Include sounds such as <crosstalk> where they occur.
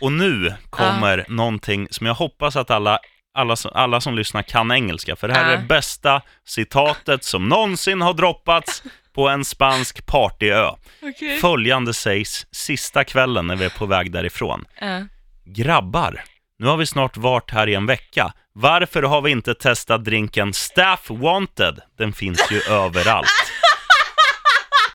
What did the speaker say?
Och nu kommer någonting som jag hoppas att alla, alla, som- alla som lyssnar kan engelska, för det här är det bästa citatet som någonsin har droppats på en spansk partyö. Okay. Följande sägs sista kvällen när vi är på väg därifrån. Uh. Grabbar, nu har vi snart varit här i en vecka. Varför har vi inte testat drinken Staff Wanted? Den finns ju <laughs> överallt.